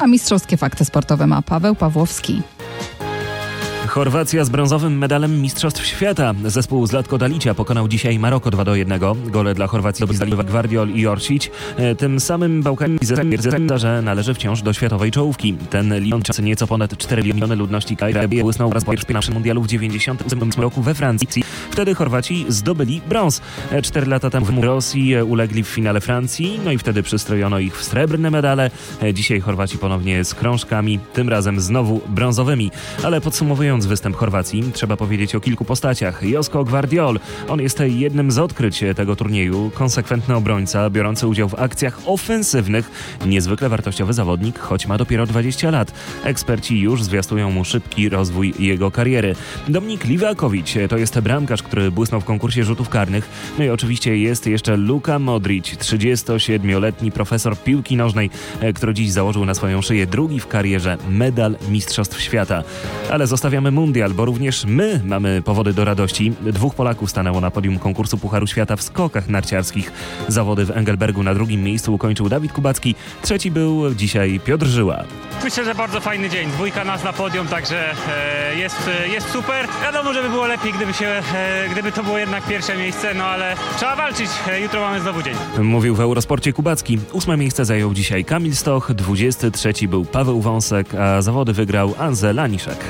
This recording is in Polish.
A mistrzowskie fakty sportowe ma Paweł Pawłowski. Chorwacja z brązowym medalem Mistrzostw Świata. Zespół Zlatko Dalicia pokonał dzisiaj Maroko 2 do 1. Gole dla Chorwacji zdobyli Gwardiol i Orsic. E, tym samym Bałkani stwierdza, że należy wciąż do światowej czołówki. Ten Lyon nieco ponad 4 miliony ludności kraju błysnął raz po pierwszym mundialu w 98 roku we Francji. Wtedy Chorwaci zdobyli brąz. E, cztery lata temu Rosji e, ulegli w finale Francji, no i wtedy przystrojono ich w srebrne medale. Dzisiaj Chorwaci ponownie z krążkami, tym razem znowu brązowymi. Ale podsumowując występ Chorwacji, trzeba powiedzieć o kilku postaciach. Josko Gvardiol, on jest jednym z odkryć tego turnieju. Konsekwentny obrońca, biorący udział w akcjach ofensywnych. Niezwykle wartościowy zawodnik, choć ma dopiero 20 lat. Eksperci już zwiastują mu szybki rozwój jego kariery. Dominik Liwakowicz to jest bramkarz, który błysnął w konkursie rzutów karnych. No i oczywiście jest jeszcze Luka Modric, 37-letni profesor piłki nożnej, który dziś założył na swoją szyję drugi w karierze medal Mistrzostw Świata. Ale zostawiamy mundial, bo również my mamy powody do radości. Dwóch Polaków stanęło na podium konkursu Pucharu Świata w skokach narciarskich. Zawody w Engelbergu na drugim miejscu ukończył Dawid Kubacki, trzeci był dzisiaj Piotr Żyła. Myślę, że bardzo fajny dzień. Dwójka nas na podium, także e, jest, e, jest super. Wiadomo, żeby było lepiej, gdyby, się, e, gdyby to było jednak pierwsze miejsce, no ale trzeba walczyć. Jutro mamy znowu dzień. Mówił w Eurosporcie Kubacki. Ósme miejsce zajął dzisiaj Kamil Stoch, 23 był Paweł Wąsek, a zawody wygrał Anze Laniszek.